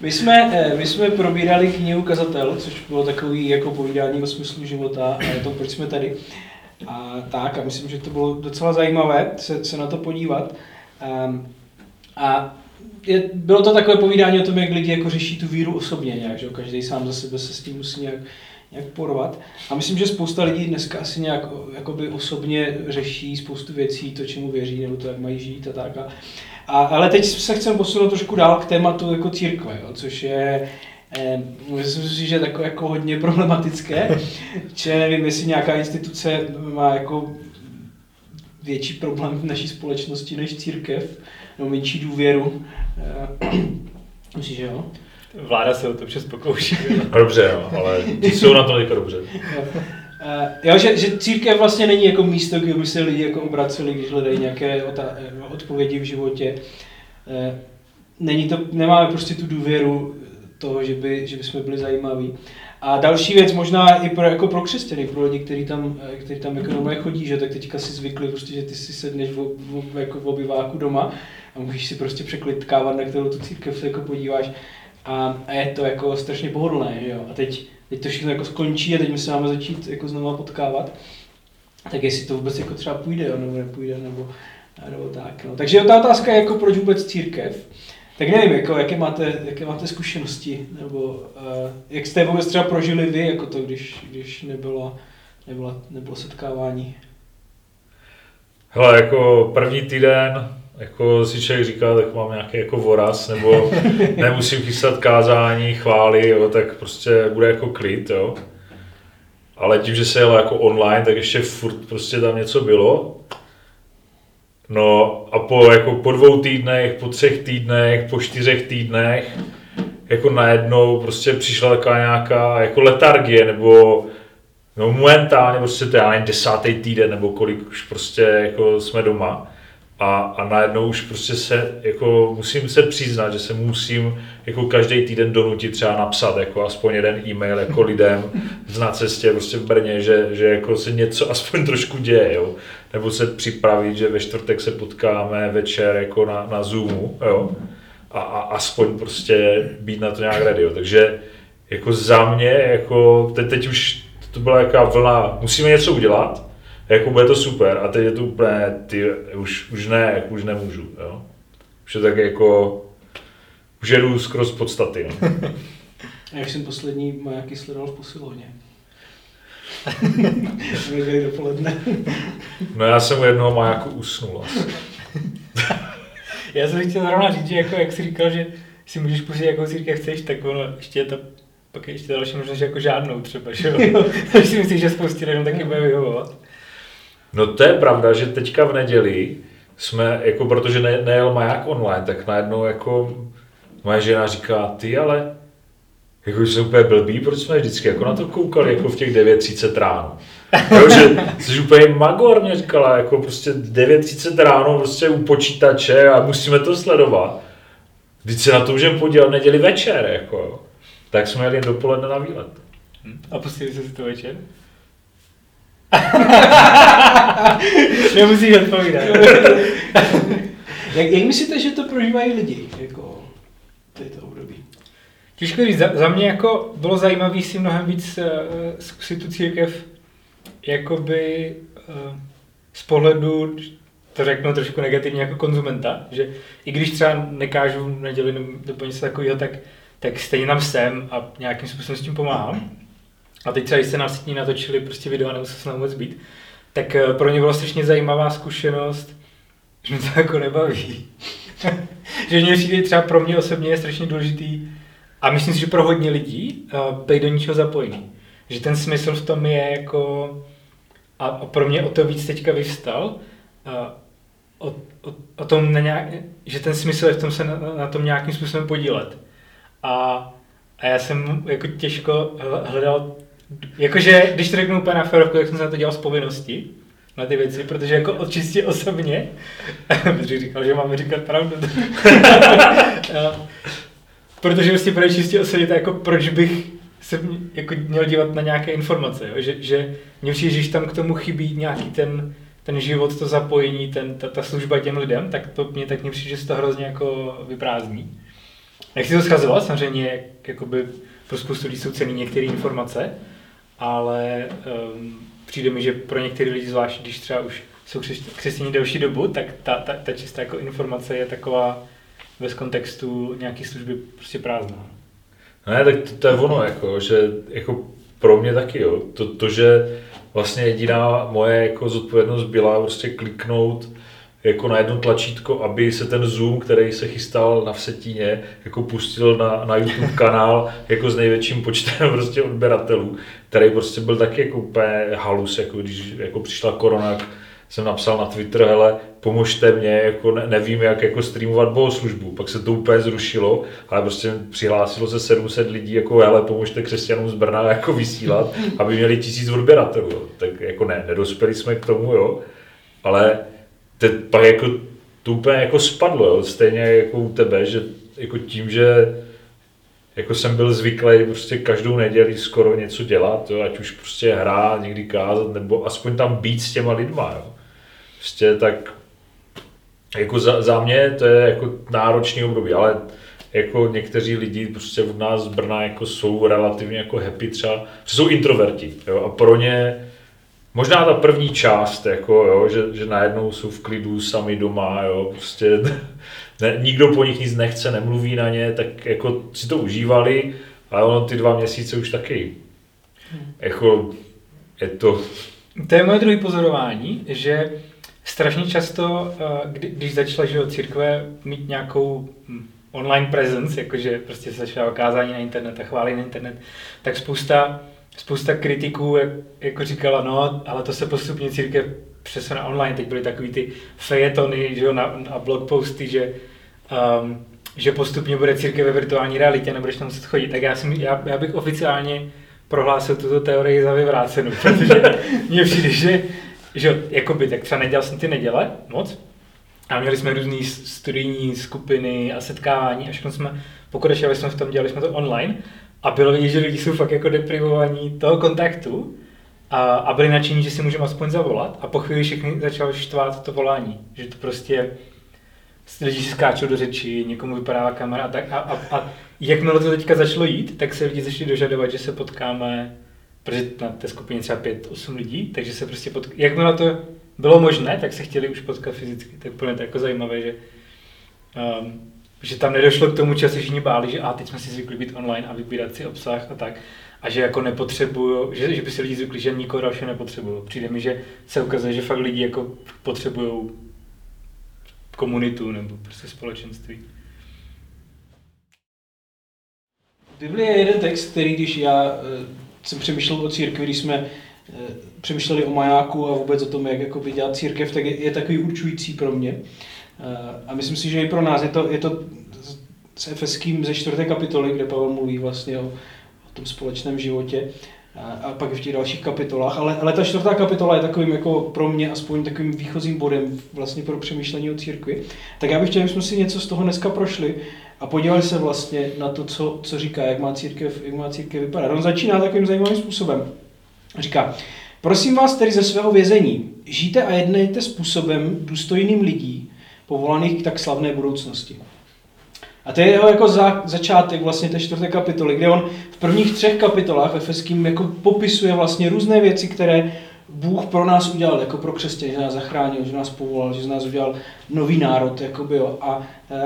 My jsme, eh, my jsme probírali knihu Kazatel, což bylo takový jako povídání o smyslu života a to, proč jsme tady. A tak, a myslím, že to bylo docela zajímavé se, se na to podívat. Um, a je, bylo to takové povídání o tom, jak lidi jako řeší tu víru osobně nějak, že každý sám za sebe se s tím musí nějak, nějak porvat. A myslím, že spousta lidí dneska asi nějak jakoby osobně řeší spoustu věcí, to, čemu věří, nebo to, jak mají žít a tak. A, a, ale teď se chceme posunout trošku dál k tématu jako církve, jo, což je eh, myslím si, že je takové jako hodně problematické, že nevím, jestli nějaká instituce má jako větší problém v naší společnosti než církev, nebo menší důvěru. Eh, myslíš, že jo? Vláda se o to přes pokouší. dobře, jo, ale jsou na to dobře. Uh, jo, že, že církev vlastně není jako místo, kde by se lidi jako obraceli, když hledají nějaké odpovědi v životě. Uh, není to, nemáme prostě tu důvěru toho, že by, že by jsme byli zajímaví. A další věc, možná i pro, jako pro křesťany, pro lidi, kteří tam, kteří tam jako doma chodí, že tak teďka si zvykli, prostě, že ty si sedneš v, v, jako v obyváku doma a můžeš si prostě překlitkávat, na kterou tu církev se jako podíváš a, a je to jako strašně pohodlné, že jo. A teď, teď to všechno jako skončí a teď my se máme začít jako znovu potkávat. Tak jestli to vůbec jako třeba půjde, jo, nebo nepůjde, nebo, nebo tak. No. Takže ta otázka je jako proč vůbec církev. Tak nevím, jako, jaké, máte, jaké máte zkušenosti, nebo uh, jak jste vůbec třeba prožili vy, jako to, když, když nebylo, nebylo, nebylo setkávání? Hele, jako první týden jako si člověk říká, tak mám nějaký jako voraz, nebo nemusím chystat kázání, chvály, jo, tak prostě bude jako klid, jo. Ale tím, že se jelo jako online, tak ještě furt prostě tam něco bylo. No a po, jako po dvou týdnech, po třech týdnech, po čtyřech týdnech, jako najednou prostě přišla taková nějaká jako letargie, nebo no momentálně prostě to je desátý týden, nebo kolik už prostě jako jsme doma a, a najednou už prostě se, jako musím se přiznat, že se musím jako každý týden donutit třeba napsat jako aspoň jeden e-mail jako lidem na cestě prostě v Brně, že, že jako se něco aspoň trošku děje, jo. Nebo se připravit, že ve čtvrtek se potkáme večer jako na, na Zoomu, jo. A, a aspoň prostě být na to nějak ready, jo. Takže jako za mě, jako teď, teď už to byla jaká vlna, musíme něco udělat, jako bude to super a teď je to úplně, ty, už, už ne, jako už nemůžu, jo. Už je tak jako, už jedu skoro z podstaty, no. Já už jsem poslední majáky sledoval v posilovně. dopoledne. no já jsem u jednoho majáku usnul asi. já jsem chtěl zrovna říct, že jako, jak jsi říkal, že si můžeš pustit jakou církev chceš, tak ono ještě je to pak je ještě další možnost jako žádnou třeba, že jo? Takže si myslíš, že spoustě lidem taky bude vyhovovat. No to je pravda, že teďka v neděli jsme, jako protože ne, nejel maják online, tak najednou jako moje žena říká, ty ale jako jsem úplně blbý, proč jsme vždycky jako na to koukali jako v těch 9.30 ráno. Jo, že jsi úplně magor, mě říkala, jako prostě 9.30 ráno prostě u počítače a musíme to sledovat. Vždyť se na to můžeme podívat neděli večer, jako. Tak jsme jeli dopoledne na výlet. Hm. A pustili jste si to večer? Nemusíš odpovídat. jak, jak myslíte, že to prožívají lidi? Jako to období? Těžko říct, za, za mě jako bylo zajímavé si mnohem víc uh, zkusit tu církev jakoby uh, z pohledu, to řeknu trošku negativně jako konzumenta, že i když třeba nekážu v neděli nebo něco takového, tak, tak stejně tam jsem a nějakým způsobem s tím pomáhám. A teď třeba, když se na sítní natočili prostě video, nemusel se vůbec být, tak eh, pro ně byla strašně zajímavá zkušenost, že mě to jako nebaví. že mě přijde třeba pro mě osobně je strašně důležitý a myslím si, že pro hodně lidí uh, být do ničeho zapojený. Že ten smysl v tom je jako a, a pro mě o to víc teďka vyvstal, uh, o, o, o tom, nějak, že ten smysl je v tom se na, na tom nějakým způsobem podílet. A, a já jsem jako těžko hledal Jakože, když to řeknu úplně na ferovku, tak jsem se na to dělal z povinnosti, na ty věci, protože jako čistě osobně, protože říkal, že máme říkat pravdu. protože prostě pro čistě osobně, to jako proč bych se jako měl dívat na nějaké informace, jo? že, že mě přijde, že tam k tomu chybí nějaký ten, ten život, to zapojení, ten, ta, ta služba těm lidem, tak to mě tak mě přijde, že se to hrozně jako vyprázdní. Nechci to schazovat, samozřejmě jak, jakoby pro spoustu lidí jsou cený některé informace, ale um, přijde mi, že pro některé lidi, zvlášť když třeba už jsou křesťaní delší dobu, tak ta, ta, ta čistá jako informace je taková bez kontextu nějaký služby prostě prázdná. Ne, tak to, to je ono, jako, že jako pro mě taky, jo. To, to, že vlastně jediná moje jako zodpovědnost byla prostě kliknout jako na jedno tlačítko, aby se ten Zoom, který se chystal na Vsetíně, jako pustil na, na YouTube kanál jako s největším počtem prostě odběratelů, který prostě byl taky jako úplně halus, jako když jako přišla korona, jsem napsal na Twitter, hele, pomožte mě, jako ne, nevím, jak jako streamovat bohoslužbu. Pak se to úplně zrušilo, ale prostě přihlásilo se 700 lidí, jako hele, pomožte křesťanům z Brna jako vysílat, aby měli tisíc odběratelů. Tak jako ne, nedospěli jsme k tomu, jo, ale teď pak jako to úplně jako spadlo, jo? stejně jako u tebe, že jako tím, že jako jsem byl zvyklý prostě každou neděli skoro něco dělat, jo? ať už prostě hrát, někdy kázat, nebo aspoň tam být s těma lidma. Jo? Prostě tak jako za, za mě to je jako náročný období, ale jako někteří lidi prostě od nás z Brna jako jsou relativně jako happy třeba, jsou introverti jo? a pro ně Možná ta první část, jako, jo, že, že najednou jsou v klidu sami doma, jo, prostě ne, nikdo po nich nic nechce, nemluví na ně, tak jako si to užívali, ale ono ty dva měsíce už taky. Jako, je to... To je moje druhé pozorování, že strašně často, eh, kdy, když začala že církve mít nějakou hm, online presence, jakože prostě se začala kázání na internet a chválí na internet, tak spousta spousta kritiků jak, jako říkala, no, ale to se postupně církev přesune online, teď byly takový ty fejetony, že jo, na, na blogposty, že, um, že postupně bude církev ve virtuální realitě, nebudeš tam muset chodit, tak já, jsem, já, já bych oficiálně prohlásil tuto teorii za vyvrácenou, protože mně přijde, že, že jakoby, tak třeba nedělal jsem ty neděle moc, a měli jsme různé studijní skupiny a setkávání a všechno jsme, pokračovali jsme v tom, dělali jsme to online a bylo vidět, že lidi jsou fakt jako deprivovaní toho kontaktu a, a byli nadšení, že si můžeme aspoň zavolat. A po chvíli všichni začal štvát to volání, že to prostě lidi si skáčou do řeči, někomu vypadává kamera a tak. A, a, a jakmile to teďka začalo jít, tak se lidi začali dožadovat, že se potkáme, protože na té skupině třeba 5-8 lidí, takže se prostě potkáme, jakmile to bylo možné, tak se chtěli už potkat fyzicky, tak úplně to jako zajímavé, že um, že tam nedošlo k tomu, čeho se všichni báli, že a teď jsme si zvykli být online a vybírat si obsah a tak. A že jako nepotřebuju, že, že by si lidi zvykli, že nikoho dalšího nepotřebuju. Přijde mi, že se ukazuje, že fakt lidi jako potřebují komunitu nebo prostě společenství. V Biblii je jeden text, který když já uh, jsem přemýšlel o církvi, když jsme uh, přemýšleli o majáku a vůbec o tom, jak jako dělat církev, tak je, je takový určující pro mě. Eh, a myslím si, že i pro nás je to, je to s Efeským ze čtvrté kapitoly, kde Pavel mluví vlastně o, o tom společném životě a, a pak v těch dalších kapitolách. Ale, ale ta čtvrtá kapitola je takovým jako pro mě aspoň takovým výchozím bodem vlastně pro přemýšlení o církvi. Tak já bych chtěl, abychom si něco z toho dneska prošli a podívali se vlastně na to, co, co říká, jak má církev, jak má církev vypadat. On začíná takovým zajímavým způsobem. Říká, prosím vás tedy ze svého vězení, žijte a jednejte způsobem důstojným lidí, povolaných k tak slavné budoucnosti. A to je jeho jako za, začátek vlastně té čtvrté kapitoly, kde on v prvních třech kapitolách Efeským jako popisuje vlastně různé věci, které Bůh pro nás udělal, jako pro křesťany, že nás zachránil, že nás povolal, že z nás udělal nový národ. Jakoby, jo. A,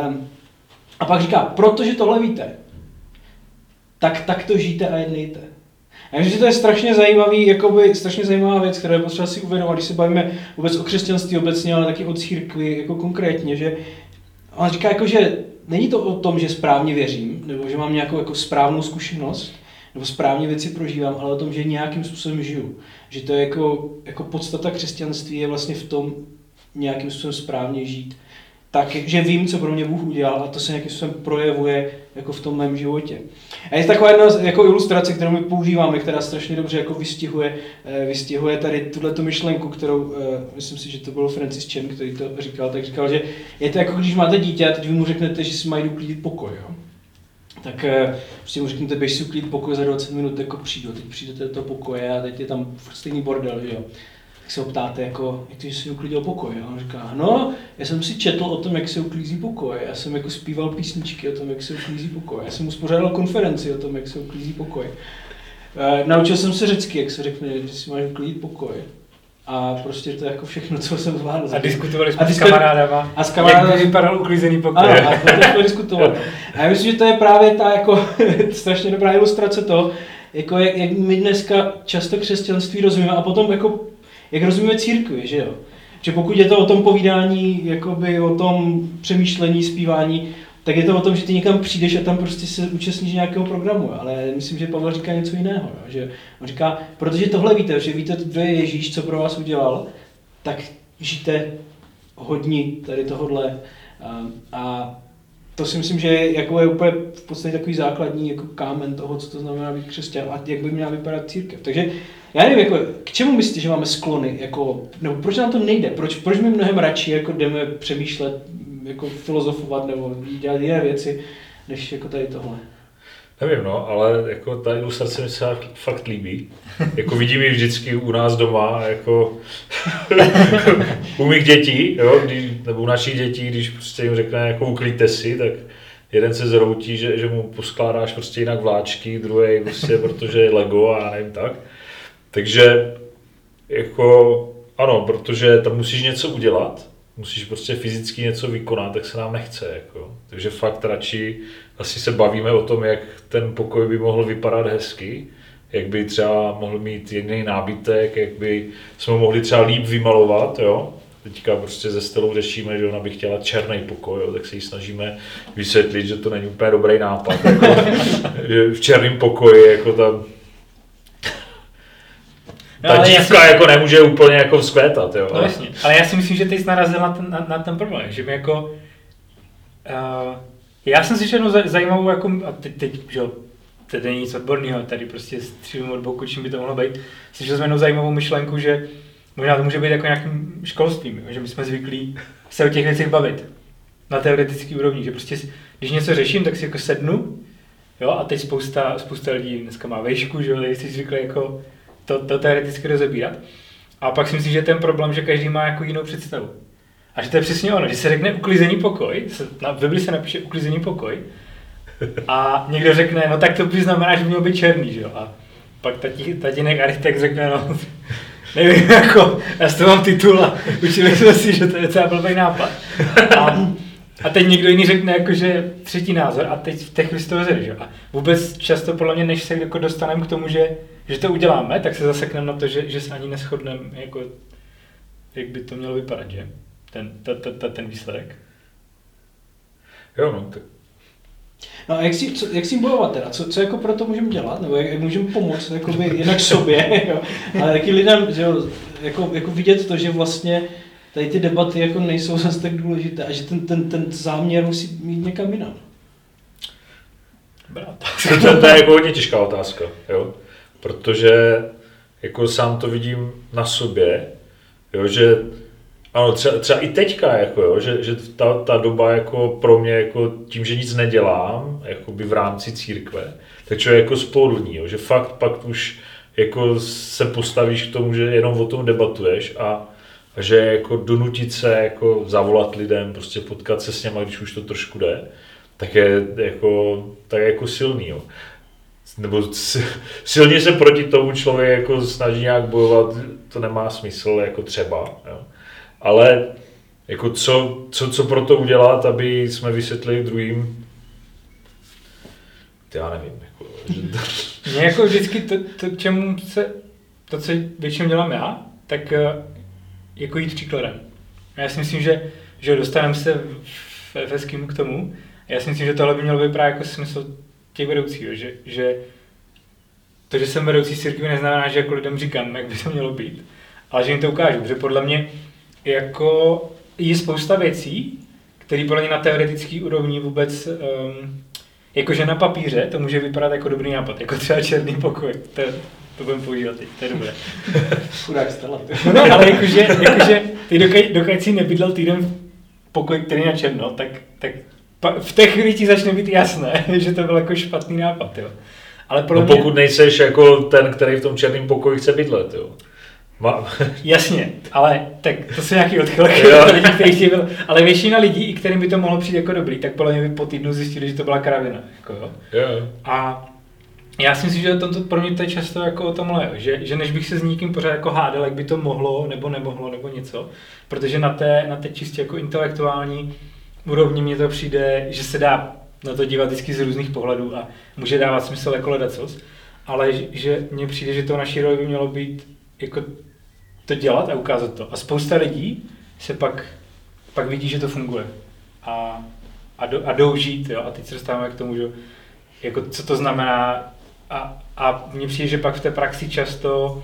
um, a pak říká, protože tohle víte, tak, tak to žijte a jednejte. Já myslím, že to je strašně zajímavý, jakoby, strašně zajímavá věc, kterou je potřeba si uvědomit, když se bavíme vůbec o křesťanství obecně, ale taky o církvi jako konkrétně, že on říká, jako, že není to o tom, že správně věřím, nebo že mám nějakou jako správnou zkušenost, nebo správně věci prožívám, ale o tom, že nějakým způsobem žiju. Že to je jako, jako podstata křesťanství je vlastně v tom nějakým způsobem správně žít tak, že vím, co pro mě Bůh udělal a to se nějakým způsobem projevuje jako v tom mém životě. A je taková jedna jako ilustrace, kterou my používáme, která strašně dobře jako vystihuje, eh, vystihuje tady tuhle myšlenku, kterou, eh, myslím si, že to byl Francis Chen, který to říkal, tak říkal, že je to jako když máte dítě a teď vy mu řeknete, že si mají uklidit pokoj. Jo? tak eh, prostě mu řeknete, běž si uklidit pokoj za 20 minut, jako přijdu, teď přijdete do toho pokoje a teď je tam stejný bordel, jo. Tak se ho ptáte, jako, jak to, že si uklidil pokoj. A on říká, no, já jsem si četl o tom, jak se uklízí pokoj. Já jsem jako zpíval písničky o tom, jak se uklízí pokoj. Já jsem uspořádal konferenci o tom, jak se uklízí pokoj. E, naučil jsem se řecky, jak se řekne, že si máš uklidit pokoj. A prostě to je jako všechno, co jsem zvládl. A diskutovali jsme A s kamarádama, a s kamarádama- jak vypadal uklízený pokoj. Ano, a to jsme diskutovali. A já myslím, že to je právě ta jako strašně dobrá ilustrace toho, jako jak, jak, my dneska často křesťanství rozumíme a potom jako, jak rozumíme církvi, že jo. Že pokud je to o tom povídání, jakoby o tom přemýšlení, zpívání, tak je to o tom, že ty někam přijdeš a tam prostě se účastníš nějakého programu, ale myslím, že Pavel říká něco jiného, jo? že on říká, protože tohle víte, že víte, kdo je Ježíš, co pro vás udělal, tak žijte hodně tady tohodle a, a to si myslím, že jako je úplně v podstatě takový základní jako kámen toho, co to znamená být křesťan a jak by měla vypadat církev. Takže já nevím, jako, k čemu myslíte, že máme sklony, jako, nebo proč nám to nejde, proč, proč my mnohem radši jako jdeme přemýšlet, jako filozofovat nebo dělat jiné věci, než jako tady tohle. Nevím, no, ale jako ta ilustrace mi se fakt- fakt líbí. Jako vidím ji vždycky u nás doma, jako u mých dětí, jo, když, nebo u našich dětí, když prostě jim řekne, jako uklidte si, tak jeden se zroutí, že, že mu poskládáš prostě jinak vláčky, druhý prostě, protože je Lego a já nevím tak. Takže jako ano, protože tam musíš něco udělat, musíš prostě fyzicky něco vykonat, tak se nám nechce. Jako. Takže fakt radši asi se bavíme o tom, jak ten pokoj by mohl vypadat hezky, jak by třeba mohl mít jiný nábytek, jak by jsme mohli třeba líp vymalovat, jo. Teďka prostě ze Stelou řešíme, že ona by chtěla černý pokoj, jo, tak se jí snažíme vysvětlit, že to není úplně dobrý nápad, jako, že v černém pokoji jako tam No, ta já dívka jako nemůže úplně jako vzkvétat, jo. No jasně, ale já si myslím, že ty jsi narazil na ten, na, na ten problém, že mi jako... Uh, já jsem si jednou zaj- zajímavou, jako, a teď, teď že to není nic odborného, tady prostě střílím od boku, čím by to mohlo být. Slyšel jsem jednou zajímavou myšlenku, že možná to může být jako nějakým školstvím, že my jsme zvyklí se o těch věcech bavit na teoretický úrovni, že prostě když něco řeším, tak si jako sednu, jo, a teď spousta, spousta lidí dneska má vejšku, že jo, jsi zvyklý jako to, to teoreticky rozebírat. A pak si myslím, že ten problém, že každý má jako jinou představu. A že to je přesně ono, že se řekne uklizený pokoj, se, na Bibli se napíše uklizený pokoj, a někdo řekne, no tak to by znamená, že měl být černý, že jo? A pak tatínek architekt řekne, no, nevím, jako, já toho mám titul a učili jsme si, že to je docela blbý nápad. A, a teď někdo jiný řekne, jako, že třetí názor a teď v těch to že? A vůbec často podle mě, než se jako dostaneme k tomu, že, že to uděláme, tak se zasekneme na to, že, že se ani neschodneme, jako, jak by to mělo vypadat, že? Ten, ta, ta, ta, ten výsledek. Jo, no, tak No a jak si, co, jak si bojovat teda? Co, co jako pro to můžeme dělat? Nebo jak, jak můžeme pomoct jakoby, jednak sobě, jo? ale taky lidem, že jo, jako, jako vidět to, že vlastně tady ty debaty jako nejsou zase tak důležité a že ten, ten, ten záměr musí mít někam jinam. Brát. to, to je jako hodně těžká otázka, jo? protože jako sám to vidím na sobě, jo, že ano, třeba, třeba i teďka, jako, jo, že, že ta, ta doba jako pro mě jako tím, že nic nedělám v rámci církve, tak člověk jako spohodlní, jo, že fakt pak už jako se postavíš k tomu, že jenom o tom debatuješ a, a že jako donutit se jako zavolat lidem, prostě potkat se s něma, když už to trošku jde, tak je jako, tak je jako silný. Jo. Nebo silně se proti tomu člověk jako snaží nějak bojovat, to nemá smysl jako třeba. Jo. Ale jako co, co, co pro to udělat, aby jsme vysvětlili druhým, já nevím. Jako, že jako vždycky to, to, čemu se, to, co většinou dělám já, tak eh, jako jít příkladem. Já si myslím, že, že dostaneme se v Efeským k tomu. Já si myslím, že tohle by mělo být právě jako smysl těch vedoucích, jo, že, že to, že jsem vedoucí církvi, neznamená, že jako lidem říkám, jak by to mělo být, ale že jim to ukážu, protože podle mě jako je spousta věcí, které podle mě na teoretické úrovni vůbec um, Jakože na papíře to může vypadat jako dobrý nápad, jako třeba černý pokoj. To, to budeme používat teď, to je dobré. Chudák Stella. ty. No, ale jakože, jakože ty dokud, dokud si nebydlel týden v pokoji, který je na černo, tak, tak pa, v té chvíli ti začne být jasné, že to byl jako špatný nápad, jo. Ale podle no mě, pokud nejseš jako ten, který v tom černém pokoji chce bydlet. Jo. Ma, Jasně, ale tak to jsou nějaký odchylky lidí, ti byl, ale většina lidí, i kterým by to mohlo přijít jako dobrý, tak podle mě by po týdnu zjistili, že to byla kravina. Jako jo. jo. A já si myslím, že to, to, pro mě to je často jako o tomhle, že, že než bych se s někým pořád jako hádal, jak by to mohlo, nebo nemohlo, nebo něco, protože na té, na té čistě jako intelektuální úrovni mně to přijde, že se dá na to dívat vždycky z různých pohledů a může dávat smysl jako ledacos, ale že, že mně přijde, že to naší roli by mělo být jako to dělat a ukázat to. A spousta lidí se pak, pak vidí, že to funguje. A, a, do, a jdou žít, jo? a teď se dostáváme k tomu, že jako co to znamená a, a mně přijde, že pak v té praxi často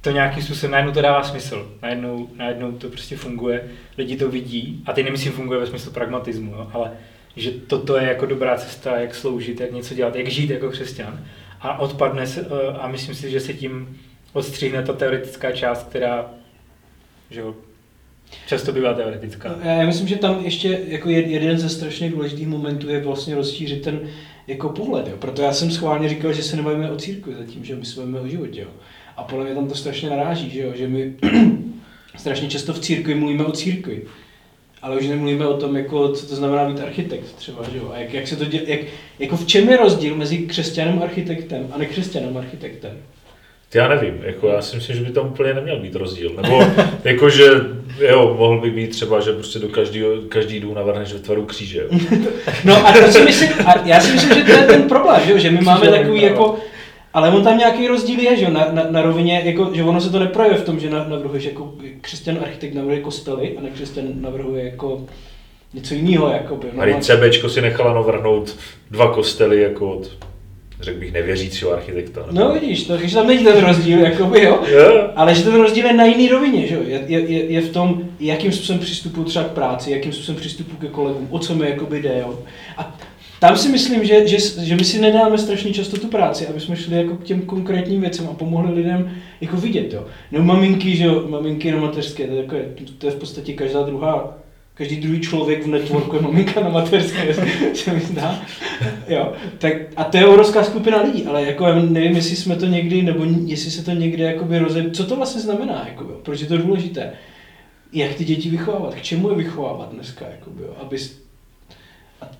to nějakým způsobem, najednou to dává smysl, najednou, najednou to prostě funguje, lidi to vidí a teď nemyslím funguje ve smyslu pragmatismu, jo? ale že toto je jako dobrá cesta, jak sloužit, jak něco dělat, jak žít jako křesťan a odpadne se, eh, a myslím si, že se tím odstřihne ta teoretická část, která že jo, často bývá teoretická. No, Já myslím, že tam ještě jako jed- jeden ze strašně důležitých momentů je vlastně rozšířit ten jako pohled. Jo. Proto já jsem schválně říkal, že se nebavíme o církvi zatím, že my se bavíme o životě. Jo. A podle mě tam to strašně naráží, že, jo. že my strašně často v církvi mluvíme o církvi. Ale už nemluvíme o tom, jako, co to znamená být architekt třeba, že jo? A jak, jak se to děje, jak, jako v čem je rozdíl mezi křesťanem architektem a nekřesťanem architektem? Já nevím, jako já si myslím, že by tam úplně neměl být rozdíl. Nebo jako, že jo, mohl by být třeba, že prostě do každého, každý dům navrhneš ve tvaru kříže. Jo. No a to si myslím, a já si myslím, že to je ten problém, že, jo? že my máme Křížový takový jako, ale on tam nějaký rozdíl je, že jo? Na, na, na rovině, jako, že ono se to neprojevuje v tom, že na- navrhuješ jako křesťan architekt navrhuje kostely a nekřesťan navrhuje jako něco jiného, jakoby. A teď CBčko si nechala navrhnout dva kostely jako od, řekl bych, nevěřícího architekta. No vidíš, to, takže tam není ten rozdíl, jakoby, jo? Jo. Ale že ten rozdíl je na jiný rovině, že jo? Je, je, je, je v tom, jakým způsobem přistupuju třeba k práci, jakým způsobem přistupuju ke kolegům, o co mi jakoby jde, jo? A tam si myslím, že, že, že my si nedáme strašně často tu práci, aby jsme šli jako k těm konkrétním věcem a pomohli lidem jako vidět, jo. Nebo maminky, že jo, maminky na mateřské, to je, jako, to je v podstatě každá druhá, každý druhý člověk v networku je maminka na mateřské, se mi zdá. Jo, tak, a to je obrovská skupina lidí, ale jako já nevím, jestli jsme to někdy, nebo jestli se to někde jakoby roze... Co to vlastně znamená, jakoby, proč je to důležité? Jak ty děti vychovávat, k čemu je vychovávat dneska, jakoby, aby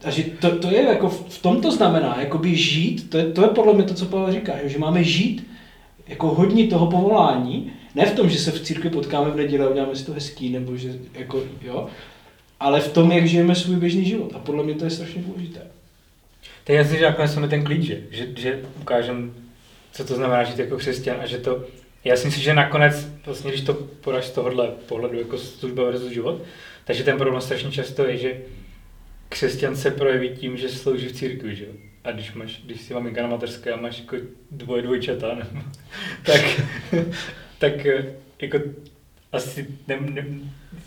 a, že to, to, je jako v tom to znamená, jakoby žít, to je, to je podle mě to, co Pavel říká, že máme žít jako hodně toho povolání, ne v tom, že se v církvi potkáme v neděli a uděláme si to hezký, nebo že jako, jo, ale v tom, jak žijeme svůj běžný život. A podle mě to je strašně důležité. To je jasný, že nakonec jsme ten klíč, že, že, že ukážem, co to znamená žít jako křesťan a že to, já si myslím, že nakonec, vlastně, když to podáš z tohohle pohledu jako služba versus život, takže ten problém strašně často je, že křesťan se projeví tím, že slouží v církvi, že jo? A když máš, když si maminka na mateřské a máš jako dvoje dvojčata, tak, tak eh, jako asi ne, ne,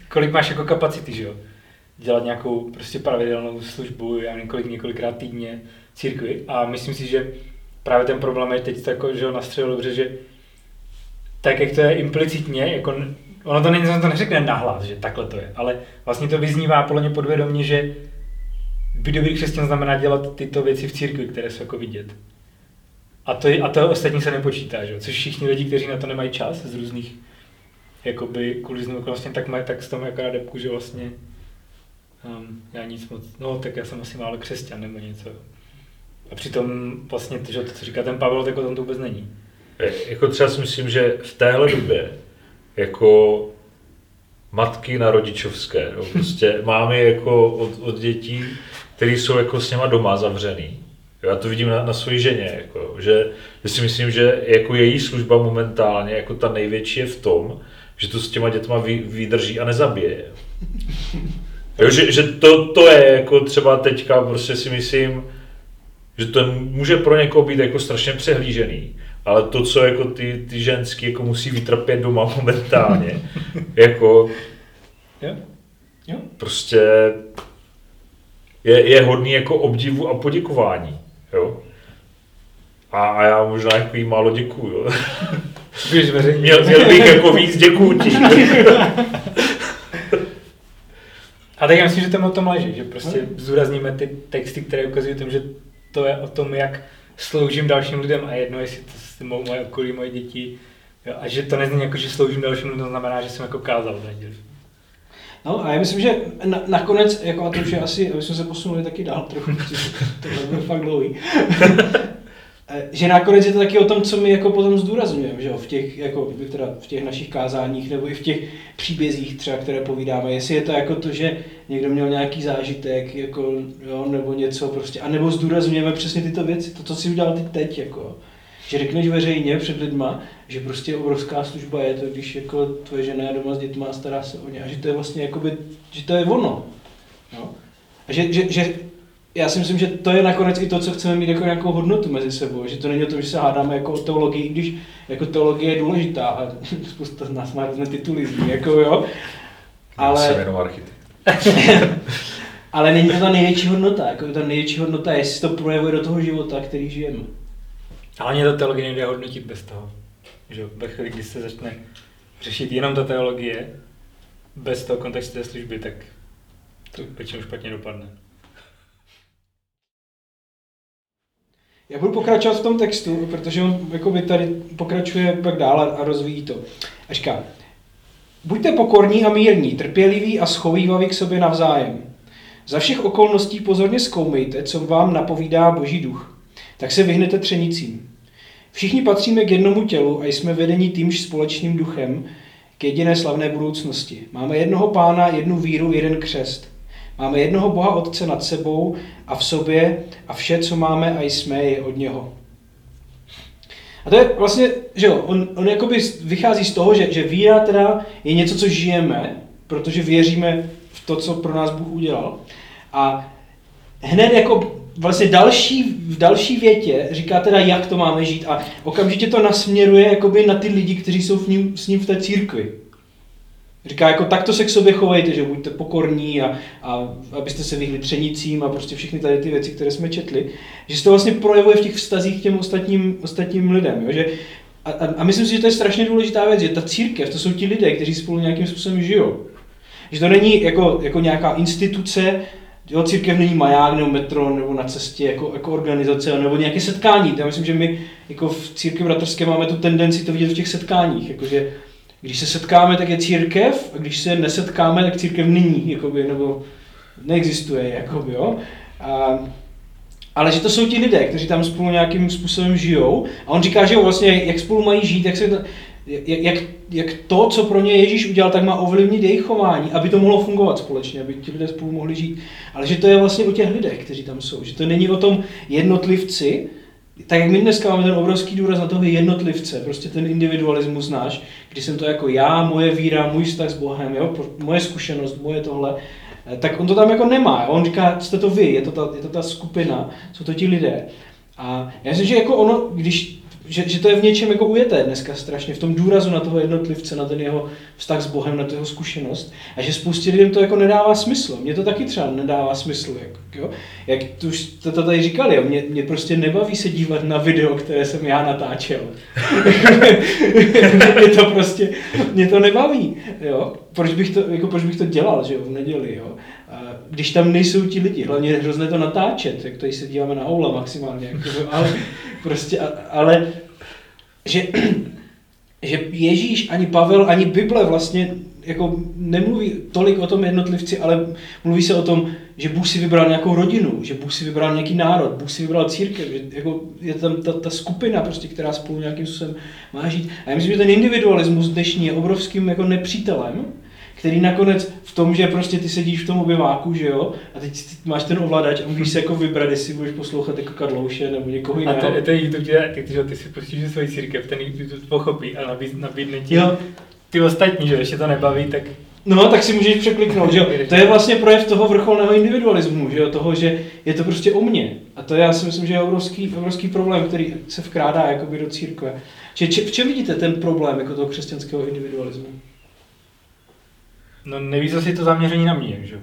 kolik máš jako kapacity, že jo? Dělat nějakou prostě pravidelnou službu, já nevím, kolik, několikrát týdně církvi. A myslím si, že právě ten problém je teď tako, že ho nastřelil dobře, že tak, jak to je implicitně, jako, ono to není, to neřekne nahlas, že takhle to je, ale vlastně to vyznívá podle mě podvědomě, že být dobrý křesťan znamená dělat tyto věci v církvi, které jsou jako vidět. A to, a to ostatní se nepočítá, že? což všichni lidi, kteří na to nemají čas z různých jakoby různým okolnostem, tak mají tak s tom jako depku, že vlastně um, já nic moc, no tak já jsem asi málo křesťan nebo něco. A přitom vlastně to, že to, co říká ten Pavel, tak o tom to vůbec není. E, Jako třeba si myslím, že v téhle době jako matky na rodičovské, no, prostě mámy jako od, od dětí, které jsou jako s něma doma zavřený. Jo, Já to vidím na, na své ženě, jako, že, že si myslím, že jako její služba momentálně, jako ta největší je v tom, že to s těma dětma vy, vydrží a nezabije. Jo, že, že to, to je jako třeba teďka prostě si myslím, že to může pro někoho být jako strašně přehlížený, ale to, co jako ty, ty ženský jako musí vytrpět doma momentálně, jako Jo? Jo? prostě je, je hodný jako obdivu a poděkování, jo. A, a já možná jako jí málo děkuju, jo. Víš, veřejně. Měl, měl bych jako víc děkuju ti. A tak já myslím, že to o tom leží, že prostě zúrazníme ty texty, které ukazují tom, že to je o tom, jak sloužím dalším lidem a jedno, jestli to s mou, moje okolí, moje děti, Jo, a že to nezní jako, že sloužím dalšímu, to znamená, že jsem jako kázal v neděli. No a já myslím, že na, nakonec, jako a to už je asi, aby jsme se posunuli taky dál trochu, to bude fakt dlouhý. Eh, že nakonec je to taky o tom, co my jako potom zdůrazňujeme, že jo, v těch, jako, teda v těch našich kázáních nebo i v těch příbězích třeba, které povídáme. Jestli je to jako to, že někdo měl nějaký zážitek, jako, jo, nebo něco prostě, a nebo zdůrazňujeme přesně tyto věci, to, co si udělal ty teď, jako, že řekneš veřejně před lidma, že prostě obrovská služba je to, když jako tvoje žena je doma s dětma a stará se o ně a že to je vlastně jakoby, že to je ono. Jo? A že, že, že já si myslím, že to je nakonec i to, co chceme mít jako nějakou hodnotu mezi sebou, že to není o tom, že se hádáme jako o teologii, když jako teologie je důležitá a spousta z nás má různé tituly, jako jo. Ale, ale není to ta největší hodnota, jako ta největší hodnota je, jestli to projevuje do toho života, který žijeme. Ale mě to teologie nejde hodnotit bez toho. Že ve chvíli, kdy se začne řešit jenom ta teologie, bez toho kontextu té služby, tak to většinou špatně dopadne. Já budu pokračovat v tom textu, protože on by tady pokračuje pak dál a rozvíjí to. Ažka, buďte pokorní a mírní, trpěliví a schovývaví k sobě navzájem. Za všech okolností pozorně zkoumejte, co vám napovídá Boží duch. Tak se vyhnete třenicím. Všichni patříme k jednomu tělu a jsme vedeni týmž společným duchem k jediné slavné budoucnosti. Máme jednoho pána, jednu víru, jeden křest. Máme jednoho Boha Otce nad sebou a v sobě a vše, co máme a jsme, je od něho. A to je vlastně, že jo, on, on jakoby vychází z toho, že, že víra teda je něco, co žijeme, protože věříme v to, co pro nás Bůh udělal. A hned jako vlastně další, v další větě říká teda, jak to máme žít a okamžitě to nasměruje jakoby na ty lidi, kteří jsou v ním, s ním v té církvi. Říká, jako takto se k sobě chovejte, že buďte pokorní a, a abyste se vyhli třenicím a prostě všechny tady ty věci, které jsme četli, že se to vlastně projevuje v těch vztazích k těm ostatním, ostatním lidem. Jo? Že, a, a, a myslím si, že to je strašně důležitá věc, že ta církev, to jsou ti lidé, kteří spolu nějakým způsobem žijou. Že to není jako, jako nějaká instituce, jo, církev není maják nebo metro nebo na cestě jako, jako organizace nebo nějaké setkání. Já myslím, že my jako v církvi bratrské máme tu tendenci to vidět v těch setkáních, jakože když se setkáme, tak je církev, a když se nesetkáme, tak církev není, jakoby, nebo neexistuje, jakoby, jo. A, ale že to jsou ti lidé, kteří tam spolu nějakým způsobem žijou. A on říká, že vlastně, jak spolu mají žít, jak, se, jak, jak, jak to, co pro ně Ježíš udělal, tak má ovlivnit jejich chování, aby to mohlo fungovat společně, aby ti lidé spolu mohli žít. Ale že to je vlastně o těch lidech, kteří tam jsou. Že to není o tom jednotlivci, tak jak my dneska máme ten obrovský důraz na toho jednotlivce, prostě ten individualismus náš, kdy jsem to jako já, moje víra, můj vztah s Bohem, jo, moje zkušenost, moje tohle, eh, tak on to tam jako nemá. On říká, jste to vy, je to ta, je to ta skupina, jsou to ti lidé. A já myslím, že jako ono, když že, že to je v něčem jako ujeté dneska strašně, v tom důrazu na toho jednotlivce, na ten jeho vztah s Bohem, na jeho zkušenost. A že spoustě lidem to jako nedává smysl. Mně to taky třeba nedává smysl. Jak, jo? jak tu už to, to tady říkali? Mě, mě, prostě nebaví se dívat na video, které jsem já natáčel. mě to prostě, mě to nebaví. Jo? Proč, bych to, jako, proč bych to dělal že jo? v neděli? Jo? Když tam nejsou ti lidi, hlavně je hrozné to natáčet, jak tady se díváme na Oula maximálně, jako, ale prostě, ale že, že Ježíš, ani Pavel, ani Bible vlastně jako nemluví tolik o tom jednotlivci, ale mluví se o tom, že Bůh si vybral nějakou rodinu, že Bůh si vybral nějaký národ, Bůh si vybral církev, že jako je tam ta, ta skupina, prostě, která spolu nějakým způsobem má žít. A já myslím, že ten individualismus dnešní je obrovským jako nepřítelem, který nakonec v tom, že prostě ty sedíš v tom obyváku, že jo, a teď máš ten ovladač a můžeš se jako vybrat, jestli budeš poslouchat jako Karlouše nebo někoho jiného. A to, to YouTube, ty, ty, ty si pustíš svoji církev, ten YouTube pochopí a nabíd, nabídne ti jo. ty ostatní, že ještě to nebaví, tak No, tak si můžeš překliknout, že jo. To je vlastně projev toho vrcholného individualismu, že jo, toho, že je to prostě o mně. A to já si myslím, že je obrovský, obrovský problém, který se vkrádá jakoby do církve. Či, či, v čem vidíte ten problém jako toho křesťanského individualismu? No nejvíc asi to zaměření na mě, že?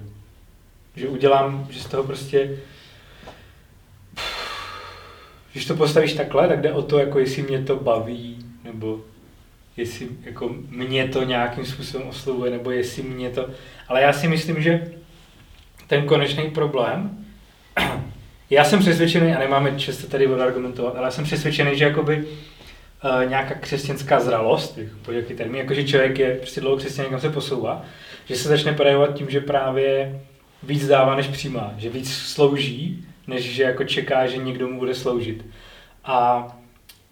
Že udělám, že z toho prostě... Když to postavíš takhle, tak jde o to, jako jestli mě to baví, nebo jestli jako mě to nějakým způsobem oslovuje, nebo jestli mě to... Ale já si myslím, že ten konečný problém, já jsem přesvědčený, a nemáme často tady odargumentovat, ale já jsem přesvědčený, že jakoby uh, nějaká křesťanská zralost, jako jaký termín, jako že člověk je prostě dlouho křesťan, někam se posouvá, že se začne projevovat tím, že právě víc dává, než přijímá, že víc slouží, než že jako čeká, že někdo mu bude sloužit. A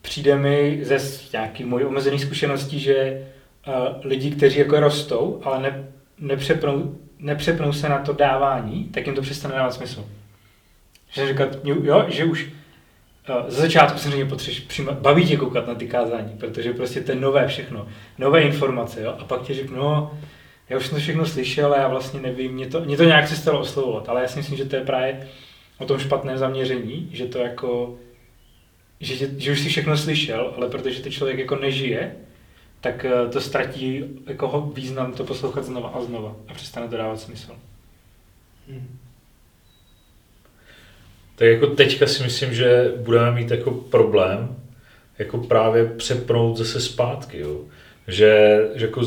přijde mi ze nějaký mojí omezený zkušeností, že uh, lidi, kteří jako rostou, ale ne, nepřepnou, nepřepnou se na to dávání, tak jim to přestane dávat smysl. Že říkat, jo, že už ze začátku samozřejmě přímo, baví tě koukat na ty kázání, protože prostě to je nové všechno, nové informace, jo, a pak ti řeknu, no, já už jsem to všechno slyšel a já vlastně nevím, mě to, mě to nějak stalo oslovovat, ale já si myslím, že to je právě o tom špatném zaměření, že to jako, že, že už si všechno slyšel, ale protože ty člověk jako nežije, tak eh, to ztratí jako význam to poslouchat znova a znova a přestane to dávat smysl. Hmm. Tak jako teďka si myslím, že budeme mít jako problém jako právě přepnout zase zpátky, jo. Že, že jako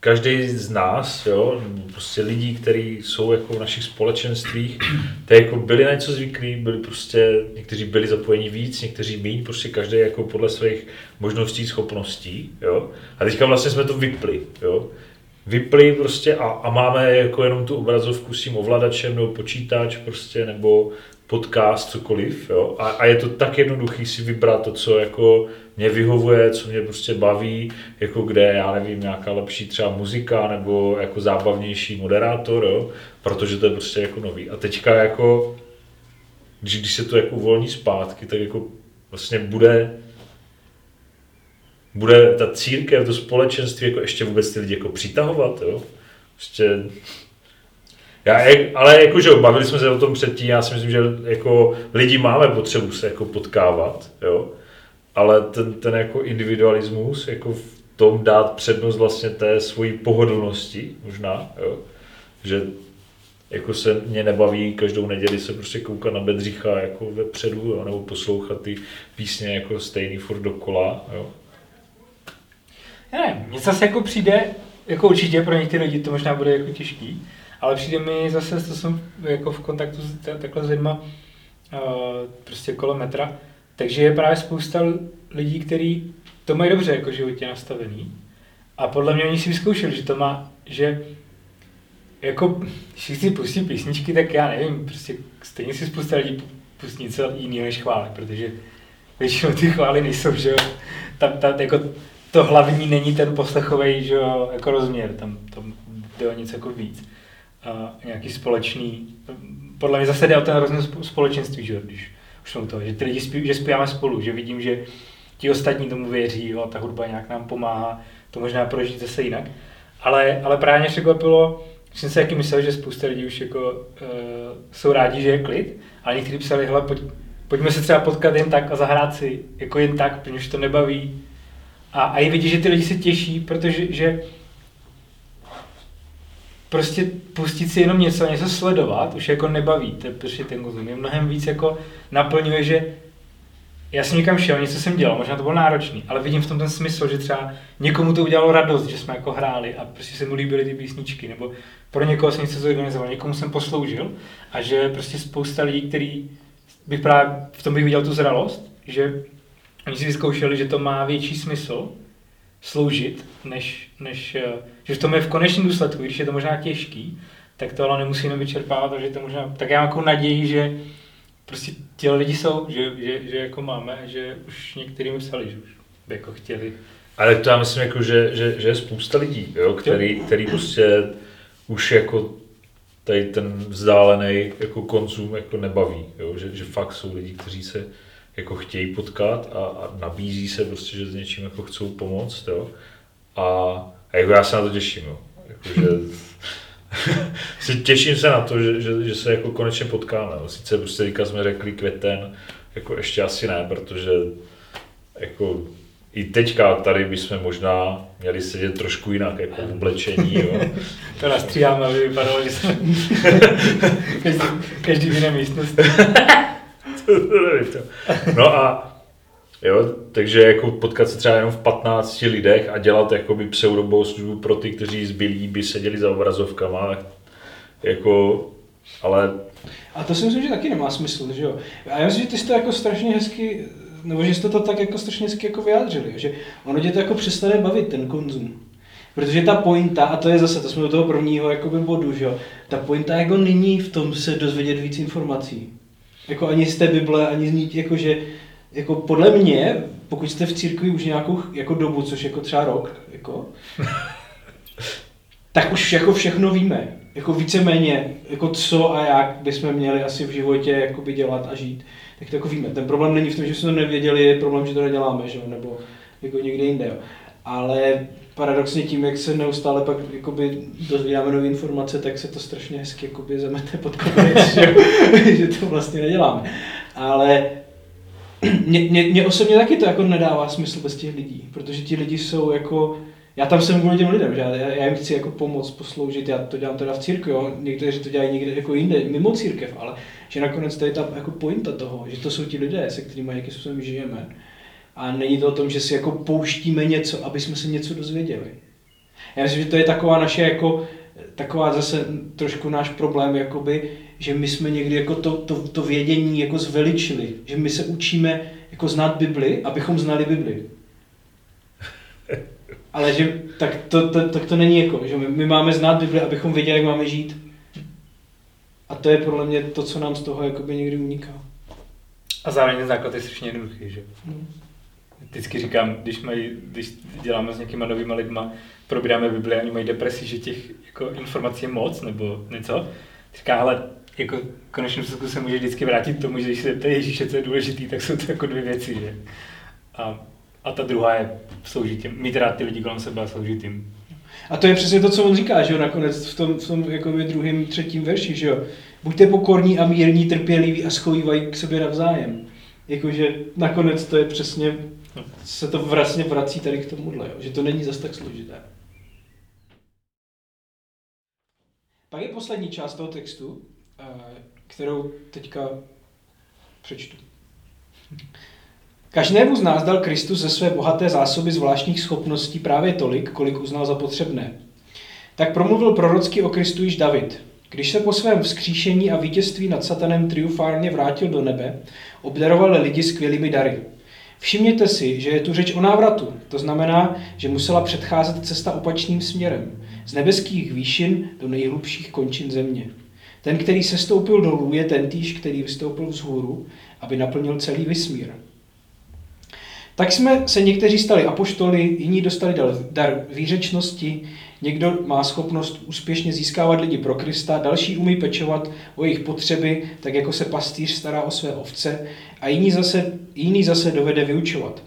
každý z nás, jo, prostě lidí, kteří jsou jako v našich společenstvích, tak jako byli na něco zvyklí, byli prostě, někteří byli zapojeni víc, někteří méně, prostě každý jako podle svých možností, schopností, jo. A teďka vlastně jsme to vypli, jo. Vypli prostě a, a máme jako jenom tu obrazovku s tím ovladačem nebo počítač prostě, nebo podcast, cokoliv, jo. A, a je to tak jednoduchý si vybrat to, co jako mě vyhovuje, co mě prostě baví, jako kde, já nevím, nějaká lepší třeba muzika nebo jako zábavnější moderátor, jo, protože to je prostě jako nový. A teďka jako, když, když se to jako uvolní zpátky, tak jako vlastně bude bude ta církev, to společenství jako ještě vůbec ty lidi jako přitahovat, jo. Prostě já, ale jako, že bavili jsme se o tom předtím, já si myslím, že jako lidi máme potřebu se jako potkávat, jo ale ten, ten jako individualismus, jako v tom dát přednost vlastně té svojí pohodlnosti možná, jo? že jako se mě nebaví každou neděli se prostě koukat na Bedřicha jako vepředu, jo? nebo poslouchat ty písně jako stejný furt dokola. Jo? Nevím, mně zase jako přijde, jako určitě pro některé lidi to možná bude jako těžký, ale přijde mi zase, to jsem jako v kontaktu s, takhle s lidma, uh, prostě kolem metra, takže je právě spousta lidí, kteří to mají dobře jako životě nastavený. A podle mě oni si vyzkoušeli, že to má, že jako, když si pustí písničky, tak já nevím, prostě stejně si spousta lidí pustí něco jiného než chvály, protože většinou ty chvály nejsou, že jo, tam, tam jako to hlavní není ten poslechový, že jo, jako rozměr, tam, tam jde o něco jako víc. A nějaký společný, podle mě zase jde o ten rozměr společenství, že jo, když jsou to, že ty lidi spí, že zpíváme spolu, že vidím, že ti ostatní tomu věří, jo, ta hudba nějak nám pomáhá, to možná prožít zase jinak. Ale, ale právě mě překvapilo, jsem si taky myslel, že spousta lidí už jako, uh, jsou rádi, že je klid, ale někteří psali, hele, pojď, pojďme se třeba potkat jen tak a zahrát si, jako jen tak, protože už to nebaví. A, a i vidí, že ty lidi se těší, protože že prostě pustit si jenom něco, něco sledovat, už jako nebaví, to je prostě ten konzum. Je mnohem víc jako naplňuje, že já jsem někam šel, něco jsem dělal, možná to bylo náročný, ale vidím v tom ten smysl, že třeba někomu to udělalo radost, že jsme jako hráli a prostě se mu líbily ty písničky, nebo pro někoho jsem něco zorganizoval, někomu jsem posloužil a že prostě spousta lidí, který bych právě v tom bych viděl tu zralost, že oni si vyzkoušeli, že to má větší smysl sloužit, než, než že v tom je v konečném důsledku, když je to možná těžký, tak to ale nemusíme vyčerpávat, takže to možná, tak já mám jako naději, že prostě ti lidi jsou, že, že, že jako máme, že už některý mi psali, že už by jako chtěli. Ale to já myslím, jako, že, že, že je spousta lidí, jo, který, který prostě už jako tady ten vzdálený jako konzum jako nebaví, jo, že, že fakt jsou lidi, kteří se jako chtějí potkat a, a nabízí se prostě, že s něčím jako chcou pomoct, jo. A, a jako já se na to těším, jo. Jako, že, těším se na to, že, že, že se jako konečně potkáme. Sice prostě teďka jsme řekli květen, jako ještě asi ne, protože jako i teďka tady bychom možná měli sedět trošku jinak, jako v oblečení, jo. to nastříháme, aby vypadalo, že jsme každý, každý v jiné místnosti. no a Jo, takže jako potkat se třeba jenom v 15 lidech a dělat jakoby pseudobou službu pro ty, kteří zbylí by seděli za obrazovkama, jako, ale... A to si myslím, že taky nemá smysl, že jo? A já myslím, že ty jsi to jako strašně hezky nebo že jste to tak jako strašně hezky jako vyjádřili, že ono tě to jako přestane bavit, ten konzum. Protože ta pointa, a to je zase, to jsme do toho prvního jakoby bodu, že jo, ta pointa jako není v tom se dozvědět víc informací. Jako ani z té Bible, ani z ní, jako že, jako podle mě, pokud jste v církvi už nějakou jako dobu, což jako třeba rok, jako, tak už jako všechno víme. Jako víceméně, jako co a jak bychom měli asi v životě jakoby dělat a žít. Tak to jako víme. Ten problém není v tom, že jsme to nevěděli, je problém, že to neděláme, že nebo jako někde jinde. Jo? Ale paradoxně tím, jak se neustále pak jakoby dozvídáme nové informace, tak se to strašně hezky jakoby zamete pod koberec, že, že to vlastně neděláme. Ale mě, mě, mě, osobně taky to jako nedává smysl bez těch lidí, protože ti lidi jsou jako, já tam jsem kvůli těm lidem, že já, já jim chci jako pomoct, posloužit, já to dělám teda v církvi, jo? někteří to dělají někde jako jinde, mimo církev, ale že nakonec to je ta jako pointa toho, že to jsou ti lidé, se kterými jakým způsobem žijeme a není to o tom, že si jako pouštíme něco, aby jsme se něco dozvěděli. Já myslím, že to je taková naše jako, taková zase trošku náš problém, jakoby, že my jsme někdy jako to, to, to vědění jako zveličili, že my se učíme jako znát Bibli, abychom znali Bibli. Ale že tak to, to, tak to není jako, že my, my máme znát Bibli, abychom věděli, jak máme žít. A to je podle mě to, co nám z toho jakoby někdy uniká. A zároveň základ je strašně jednoduchý, že? Hmm vždycky říkám, když, mají, když děláme s někýma novýma lidma, probíráme Bibli a oni mají depresi, že těch jako, informací je moc nebo něco, říká, ale jako konečně se může vždycky vrátit k tomu, že když se zeptají Ježíše, co je důležitý, tak jsou to jako dvě věci, že? A, a ta druhá je sloužit těm, mít rád ty lidi kolem sebe a sloužit jim. A to je přesně to, co on říká, že jo, nakonec v tom, v tom jako druhém, třetím verši, že jo. Buďte pokorní a mírní, trpěliví a schovývají k sobě navzájem. Jakože nakonec to je přesně se to vlastně vrací tady k tomuhle, jo? že to není zas tak složité. Pak je poslední část toho textu, eh, kterou teďka přečtu. Každému z nás dal Kristus ze své bohaté zásoby zvláštních schopností právě tolik, kolik uznal za potřebné. Tak promluvil prorocky o Kristu již David. Když se po svém vzkříšení a vítězství nad satanem triumfálně vrátil do nebe, obdaroval lidi skvělými dary. Všimněte si, že je tu řeč o návratu. To znamená, že musela předcházet cesta opačným směrem. Z nebeských výšin do nejhlubších končin země. Ten, který se stoupil dolů, je ten týž, který vystoupil vzhůru, aby naplnil celý vesmír. Tak jsme se někteří stali apoštoly, jiní dostali dar výřečnosti, někdo má schopnost úspěšně získávat lidi pro Krista, další umí pečovat o jejich potřeby, tak jako se pastýř stará o své ovce, a jiný zase, jiný zase dovede vyučovat.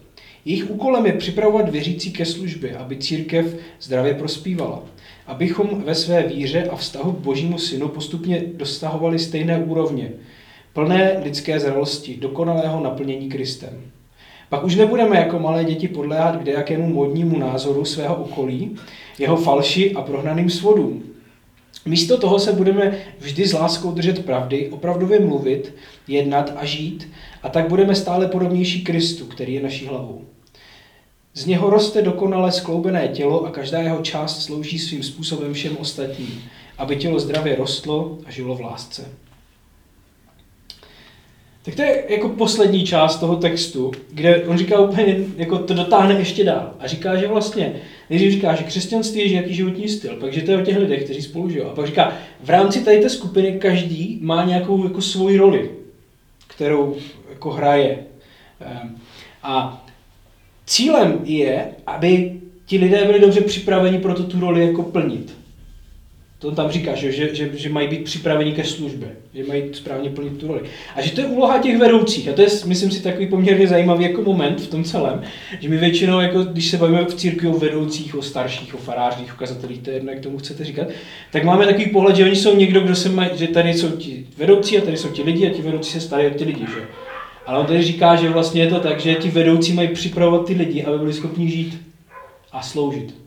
Jejich úkolem je připravovat věřící ke službě, aby církev zdravě prospívala. Abychom ve své víře a vztahu k Božímu synu postupně dostahovali stejné úrovně, plné lidské zralosti, dokonalého naplnění Kristem. Pak už nebudeme jako malé děti podléhat k jakému modnímu názoru svého okolí, jeho falši a prohnaným svodům. Místo toho se budeme vždy s láskou držet pravdy, opravdově mluvit, jednat a žít, a tak budeme stále podobnější Kristu, který je naší hlavou. Z něho roste dokonale skloubené tělo a každá jeho část slouží svým způsobem všem ostatním, aby tělo zdravě rostlo a žilo v lásce. Tak to je jako poslední část toho textu, kde on říká úplně, jako to dotáhne ještě dál. A říká, že vlastně, nejdřív říká, že křesťanství je jaký životní styl, pak že to je o těch lidech, kteří spolu žijou. A pak říká, v rámci tady té skupiny každý má nějakou jako svoji roli, kterou jako hraje. Ehm, a cílem je, aby ti lidé byli dobře připraveni pro to tu roli jako plnit. To tam říká, že, že, že, že mají být připraveni ke službě, že mají správně plnit tu roli. A že to je úloha těch vedoucích. A to je, myslím si, takový poměrně zajímavý jako moment v tom celém, že my většinou, jako, když se bavíme v církvi o vedoucích, o starších, o farářích, o kazatelích, to je jedno, jak tomu chcete říkat, tak máme takový pohled, že oni jsou někdo, kdo se mají, že tady jsou ti vedoucí a tady jsou ti lidi a ti vedoucí se starají o ti lidi. Že? Ale on tady říká, že vlastně je to tak, že ti vedoucí mají připravovat ty lidi, aby byli schopni žít a sloužit.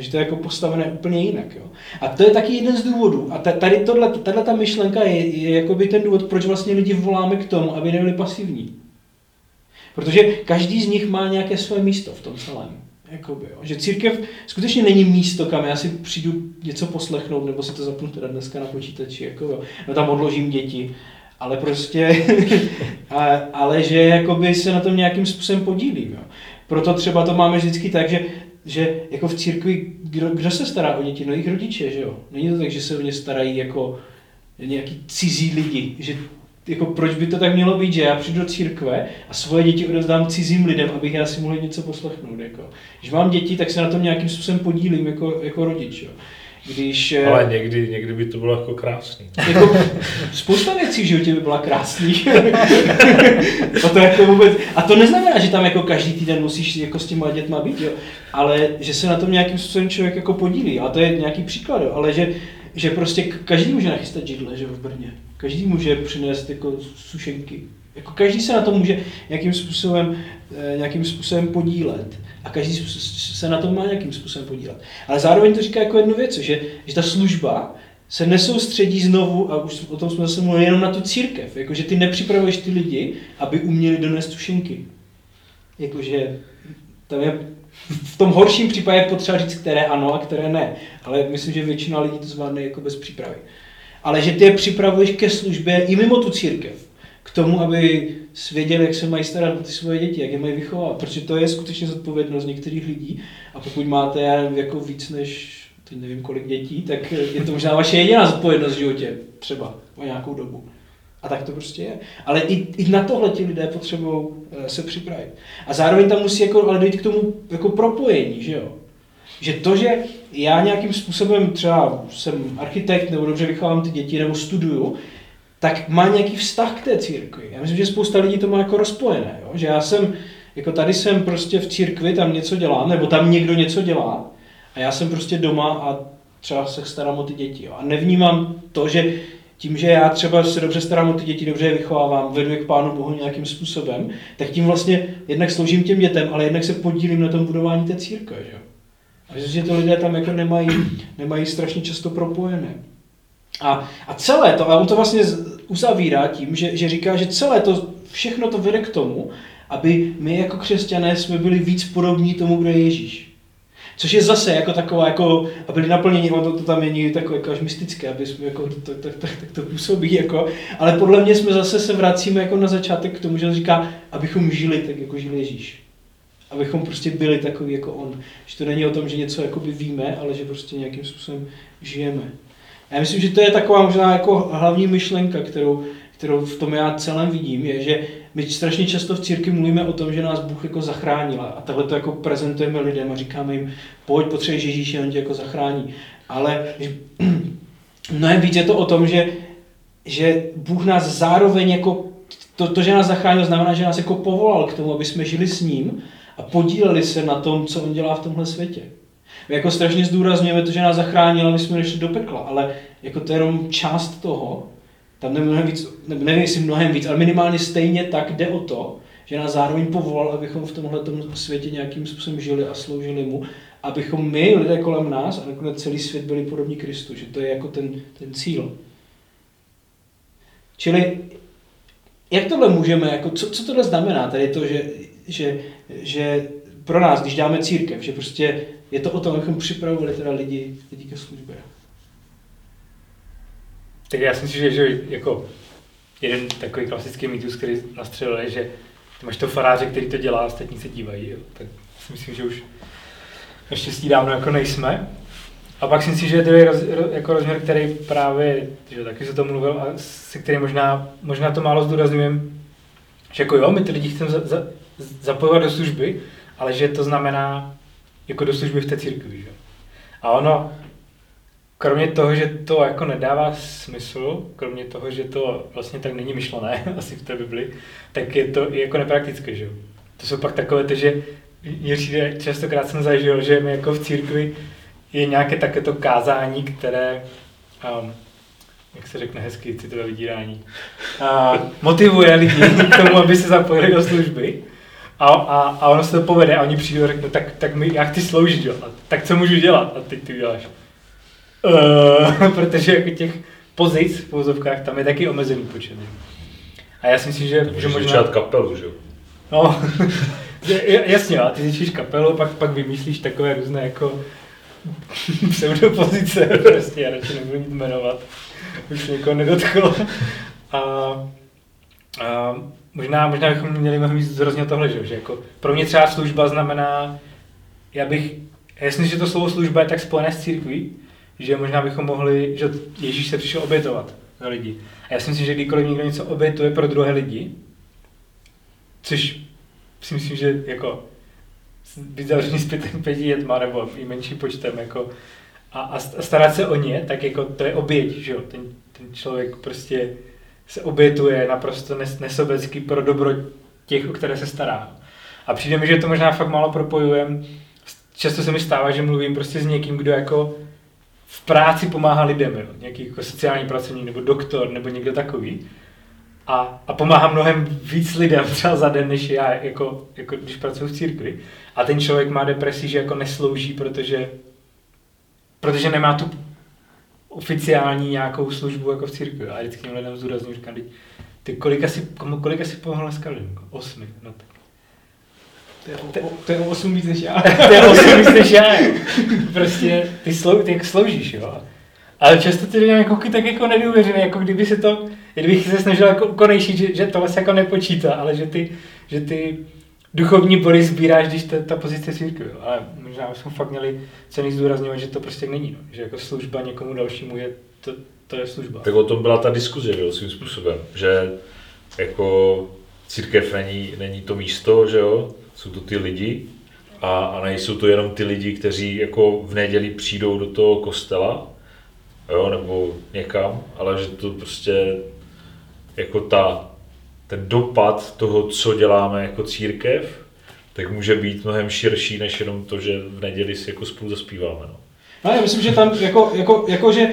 Že to je jako postavené úplně jinak. Jo? A to je taky jeden z důvodů. A tady tohle, tahle ta myšlenka je, je jakoby ten důvod, proč vlastně lidi voláme k tomu, aby nebyli pasivní. Protože každý z nich má nějaké své místo v tom celém. Jakoby, jo. Že církev skutečně není místo, kam já si přijdu něco poslechnout, nebo si to zapnu teda dneska na počítači, jako, jo. no tam odložím děti ale prostě, a, ale že jakoby se na tom nějakým způsobem podílím. Jo. Proto třeba to máme vždycky tak, že, že jako v církvi, kdo, kdo se stará o děti? No jejich rodiče, že jo. Není to tak, že se o ně starají jako nějaký cizí lidi, že jako proč by to tak mělo být, že já přijdu do církve a svoje děti odevzdám cizím lidem, abych já si mohl něco poslechnout. Jako. Když mám děti, tak se na tom nějakým způsobem podílím jako, jako rodič. Jo. Když, eh, Ale někdy, někdy by to bylo jako krásný. Jako, spousta věcí v životě by byla krásných. a, to jako vůbec, a to neznamená, že tam jako každý týden musíš jako s těma dětma být, jo. ale že se na tom nějakým způsobem člověk jako podílí. A to je nějaký příklad, jo. ale že, že prostě každý může nachystat židle že v Brně. Každý může přinést jako sušenky. Jako každý se na to může nějakým způsobem, eh, nějakým způsobem podílet a každý se na tom má nějakým způsobem podílet. Ale zároveň to říká jako jednu věc, že, že ta služba se nesoustředí znovu, a už o tom jsme zase mluvili, jenom na tu církev. Jakože ty nepřipravuješ ty lidi, aby uměli donést tušenky. Jakože tam je v tom horším případě potřeba říct, které ano a které ne. Ale myslím, že většina lidí to zvládne jako bez přípravy. Ale že ty je připravuješ ke službě i mimo tu církev. K tomu, aby věděli, jak se mají starat o ty svoje děti, jak je mají vychovávat. Protože to je skutečně zodpovědnost některých lidí. A pokud máte jako víc než teď nevím kolik dětí, tak je to možná vaše jediná zodpovědnost v životě, třeba o nějakou dobu. A tak to prostě je. Ale i, i na tohle ti lidé potřebují eh, se připravit. A zároveň tam musí jako, ale dojít k tomu jako propojení, že jo? Že to, že já nějakým způsobem třeba jsem architekt, nebo dobře vychovám ty děti, nebo studuju, tak má nějaký vztah k té církvi. Já myslím, že spousta lidí to má jako rozpojené. Jo? Že já jsem, jako tady jsem prostě v církvi, tam něco dělám, nebo tam někdo něco dělá a já jsem prostě doma a třeba se starám o ty děti. Jo? A nevnímám to, že tím, že já třeba se dobře starám o ty děti, dobře je vychovávám, vedu je k Pánu Bohu nějakým způsobem, tak tím vlastně jednak sloužím těm dětem, ale jednak se podílím na tom budování té církve. Že? A myslím, že to lidé tam jako nemají, nemají strašně často propojené. A, a celé to, a on to vlastně uzavírá tím, že, že říká, že celé to, všechno to vede k tomu, aby my jako křesťané jsme byli víc podobní tomu, kdo je Ježíš. Což je zase jako taková, jako, a byli naplněni, on to, to tam někdy takové jako až mystické, aby jsme jako, to, tak, tak, tak, to působí, jako, ale podle mě jsme zase se vracíme jako na začátek k tomu, že on říká, abychom žili tak, jako žil Ježíš. Abychom prostě byli takový jako on. Že to není o tom, že něco jakoby víme, ale že prostě nějakým způsobem žijeme. Já myslím, že to je taková možná jako hlavní myšlenka, kterou, kterou v tom já celém vidím, je, že my strašně často v církvi mluvíme o tom, že nás Bůh jako zachránil a takhle to jako prezentujeme lidem a říkáme jim, pojď, potřebuješ Ježíše, on tě jako zachrání. Ale mnohem víc je to o tom, že, že Bůh nás zároveň jako, to, to, že nás zachránil, znamená, že nás jako povolal k tomu, aby jsme žili s ním a podíleli se na tom, co on dělá v tomhle světě. My jako strašně zdůrazňujeme to, že nás zachránil a my jsme nešli do pekla, ale jako to je jenom část toho, tam mnohem víc, nevím jestli mnohem víc, ale minimálně stejně tak jde o to, že nás zároveň povolal, abychom v tomhle světě nějakým způsobem žili a sloužili mu, abychom my, lidé kolem nás a nakonec celý svět byli podobní Kristu, že to je jako ten, ten cíl. Čili jak tohle můžeme, jako, co, co tohle znamená, tedy to, že, že, že pro nás, když dáme církev, že prostě je to o tom, abychom připravovali teda lidi, lidi ke službě. Tak já si myslím, že, že jako jeden takový klasický mýtus, který nastřelil, je, že ty máš to faráře, který to dělá, ostatní se dívají. Jo. Tak si myslím, že už naštěstí dávno jako nejsme. A pak si myslím, že to je roz, jako rozměr, který právě, že taky se to mluvil a se kterým možná, možná to málo zdůrazňujeme, že jako jo, my ty lidi chceme za, za, zapojovat do služby, ale že to znamená jako do služby v té církvi. Že? A ono, kromě toho, že to jako nedává smysl, kromě toho, že to vlastně tak není myšlené asi v té Bibli, tak je to i jako nepraktické, že To jsou pak takové to, že Jiří častokrát jsem zažil, že my jako v církvi je nějaké takéto kázání, které, um, jak se řekne hezky, citové vydírání, uh, motivuje lidi k tomu, aby se zapojili do služby. A, a, a ono se to povede a oni přijdou a řeknou, tak, tak my, já chci sloužit, jo. A tak co můžu dělat? A teď ty děláš. Uh, protože jako těch pozic v pozovkách tam je taky omezený počet. A já si myslím, že, že možná... kapelu, že jo? No, jasně, a ty zničíš kapelu, pak, pak vymýšlíš takové různé jako pseudopozice, prostě, já radši nebudu nic jmenovat, už někoho nedotklo. A, a možná, možná bychom měli mnohem víc zdůraznit tohle, že, že jako pro mě třeba služba znamená, já bych, myslím, že to slovo služba je tak spojené s církví, že možná bychom mohli, že Ježíš se přišel obětovat za lidi. A já si myslím, že kdykoliv někdo něco obětuje pro druhé lidi, což si myslím, že jako být zavřený s pěti dětma nebo i menší počtem jako, a, a starat se o ně, tak jako to je oběť, že jo? Ten, ten člověk prostě se obětuje naprosto nes, nesobecky pro dobro těch, o které se stará. A přijde mi, že to možná fakt málo propojujem. Často se mi stává, že mluvím prostě s někým, kdo jako v práci pomáhá lidem, jo? nějaký jako sociální pracovník nebo doktor nebo někdo takový. A, a pomáhá mnohem víc lidem třeba za den, než já, jako, jako když pracuji v církvi. A ten člověk má depresi, že jako neslouží, protože, protože nemá tu oficiální nějakou službu jako v církvi. A vždycky těm lidem zdůraznuju, říkám, ty kolik asi, komu, kolik asi pomohl dneska lidem? Osmi, no tak. To je, o, to je o 8 víc než já. to je 8 víc než já. Prostě ty, slou, ty sloužíš, jo. Ale často ty lidé jako tak jako nedůvěřený, jako kdyby se to, kdybych se snažil jako konejšit, že, že tohle se jako nepočítá, ale že ty, že ty duchovní bory sbíráš, když ta, ta pozice církve. Ale možná bychom fakt měli cený zdůrazňovat, že to prostě není. No. Že jako služba někomu dalšímu je, to, to je služba. Tak o tom byla ta diskuze, že jo, svým způsobem, že jako církev není, není to místo, že jo, jsou to ty lidi a, a nejsou to jenom ty lidi, kteří jako v neděli přijdou do toho kostela, jo, nebo někam, ale že to prostě jako ta, ten dopad toho, co děláme jako církev, tak může být mnohem širší, než jenom to, že v neděli si jako spolu zaspíváme. No. No, já myslím, že tam jako, jako, jako že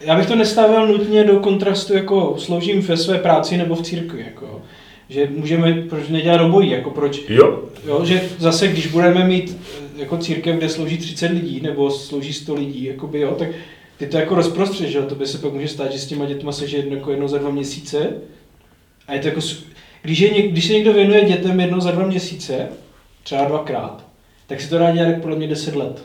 já bych to nestavil nutně do kontrastu, jako sloužím ve své práci nebo v církvi. Jako, že můžeme, proč nedělat obojí, jako proč, Jo. jo, že zase, když budeme mít eh, jako církev, kde slouží 30 lidí, nebo slouží 100 lidí, jakoby, jo, tak ty to jako rozprostřeš, že to by se pak může stát, že s těma dětma se jedno, jako jednou za dva měsíce, a je to jako, když, je, když se někdo věnuje dětem jednou za dva měsíce, třeba dvakrát, tak si to dá dělat podle mě 10 let.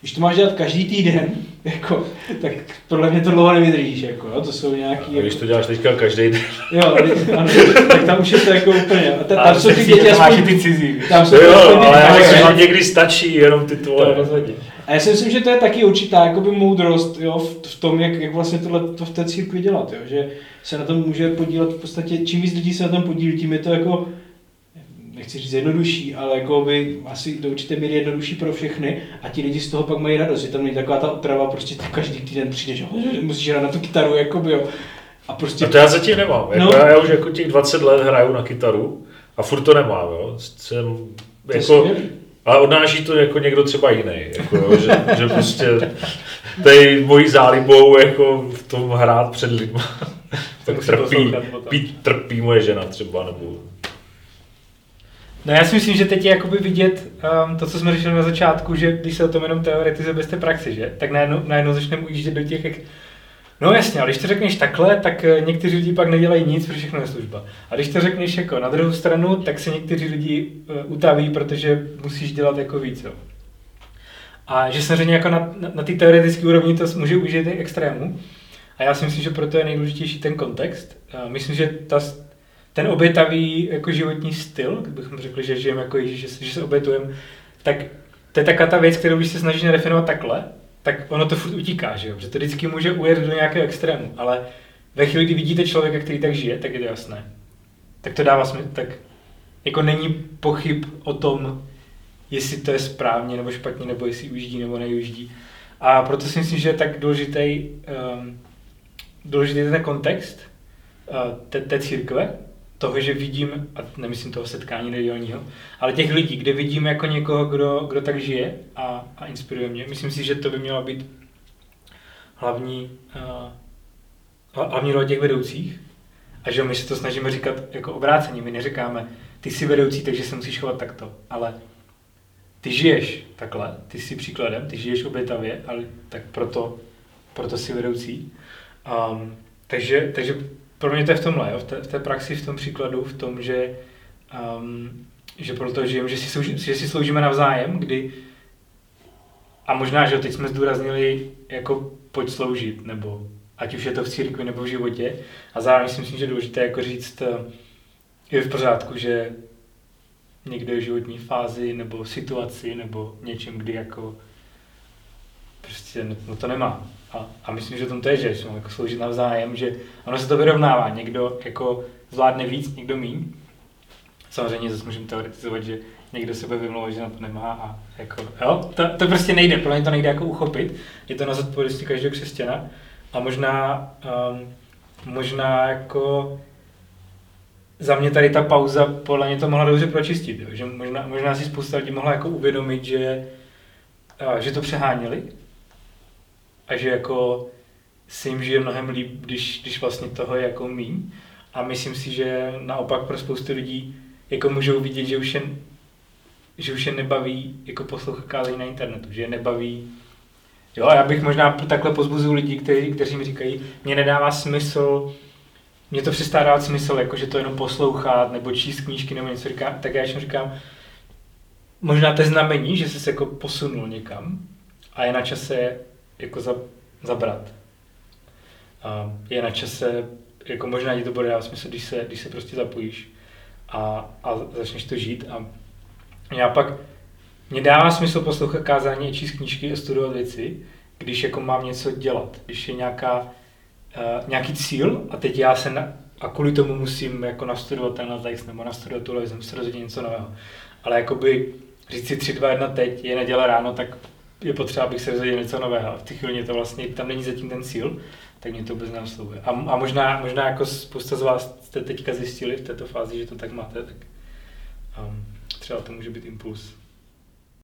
Když to máš dělat každý týden, jako, tak podle mě to dlouho nevydržíš, jako, jo? to jsou nějaký... A když jako, to děláš teďka každý den, Jo, ano, tak tam už je to jako úplně. A ta, Ale tam jsou ty děti aspoň... ty cizí. Tam jsou jo, to ty ale já malé. myslím, že někdy stačí jenom ty To tvoje. rozhodně. A já si myslím, že to je taky určitá jakoby moudrost jo, v, v tom, jak, jak vlastně tohle to v té církvi dělat. Jo, že se na tom může podílet v podstatě, čím víc lidí se na tom podílí, tím je to jako, nechci říct jednodušší, ale jako by asi do určité míry jednodušší pro všechny a ti lidi z toho pak mají radost, že tam není taková ta otrava, prostě ty každý týden přijdeš, jo, že musíš hrát na tu kytaru, jakoby, jo. A prostě A to já zatím nemám. Jako No. já, já už jako těch 20 let hraju na kytaru a furt to nemám. Jo. Jsem, to jako. Ale odnáší to jako někdo třeba jiný. Jako, jo, že, že prostě tady mojí zálibou jako v tom hrát před lidmi. tak trpí, pí, trpí moje žena třeba, nebo No já si myslím, že teď je jakoby vidět um, to, co jsme řešili na začátku, že když se o tom jenom teoretizuje bez té praxe, že? tak najednou, najednou začneme ujíždět do těch, jak... no jasně, ale když to řekneš takhle, tak eh, někteří lidi pak nedělají nic, protože všechno je služba. A když to řekneš jako na druhou stranu, tak se někteří lidi uh, utaví, protože musíš dělat jako víc. Jo? A že samozřejmě jako na, na, na té teoretické úrovni to může užít i extrému. A já si myslím, že proto je nejdůležitější ten kontext. A myslím, že ta, ten obětavý jako životní styl, kdybychom řekli, že žijeme jako Ježíš, že, se- že se obětujeme, tak to je taková ta věc, kterou když se snažíš nadefinovat takhle, tak ono to furt utíká, že jo? Že to vždycky může ujet do nějakého extrému, ale ve chvíli, kdy vidíte člověka, který tak žije, tak je to jasné. Tak to dává smysl, tak jako není pochyb o tom, jestli to je správně nebo špatně, nebo jestli ujíždí nebo neujíždí. A proto si myslím, že je tak důležitý, um, důležitý ten kontext uh, té, té církve, toho, že vidím, a nemyslím toho setkání nedělního, ale těch lidí, kde vidím jako někoho, kdo, kdo tak žije a, a inspiruje mě. Myslím si, že to by mělo být hlavní, uh, hla- hlavní role těch vedoucích. A že my se to snažíme říkat jako obrácení. My neříkáme, ty jsi vedoucí, takže se musíš chovat takto. Ale ty žiješ takhle, ty jsi příkladem, ty žiješ obětavě, ale tak proto, proto jsi vedoucí. Um, takže, takže pro mě to je v tomhle, jo? V, té, v té praxi, v tom příkladu, v tom, že, um, že proto žijeme, že si, slouži, že si sloužíme navzájem, kdy a možná, že teď jsme zdůraznili jako pojď sloužit, nebo ať už je to v církvi nebo v životě. A zároveň si myslím, že je důležité jako říct, eh, je v pořádku, že někdo je v životní fázi nebo situaci nebo něčem, kdy jako prostě no to nemá. A, a myslím, že tom to je, že jsme jako sloužit navzájem, že ono se to vyrovnává. Někdo jako zvládne víc, někdo míň. Samozřejmě zase můžeme teoretizovat, že někdo se bude vymlouvat, že na to nemá a jako, jo, to, to prostě nejde, pro mě to nejde jako uchopit. Je to na zodpovědnosti každého křesťana a možná, um, možná jako za mě tady ta pauza podle mě to mohla dobře pročistit, jo? že možná, možná si spousta lidí mohla jako uvědomit, že, uh, že to přeháněli a že jako si jim žije mnohem líp, když, když vlastně toho je jako míň. A myslím si, že naopak pro spoustu lidí jako můžou vidět, že už je, že už je nebaví jako poslouchat kázání na internetu, že je nebaví Jo, já bych možná takhle pozbuzuju lidi, kteří, kteří mi říkají, mě nedává smysl, mě to přestává dávat smysl, jako že to jenom poslouchat, nebo číst knížky, nebo něco říkám, tak já ještě říkám, možná to je znamení, že jsi se jako posunul někam a je na čase jako za, zabrat. A je na čase, jako možná ti to bude dávat smysl, když se, když se prostě zapojíš a, a začneš to žít. A já pak, mě dává smysl poslouchat kázání, číst knížky a studovat věci, když jako mám něco dělat, když je nějaká, uh, nějaký cíl a teď já se na, a kvůli tomu musím jako nastudovat ten text nebo nastudovat tu musím se rozhodně něco nového. Ale jakoby říct si 3, 2, 1 teď, je neděle ráno, tak je potřeba, abych se rozhodl něco nového. V té chvíli to vlastně, tam není zatím ten cíl, tak mě to vůbec neoslovuje. A, a možná, možná jako spousta z vás jste teďka zjistili v této fázi, že to tak máte, tak um, třeba to může být impuls.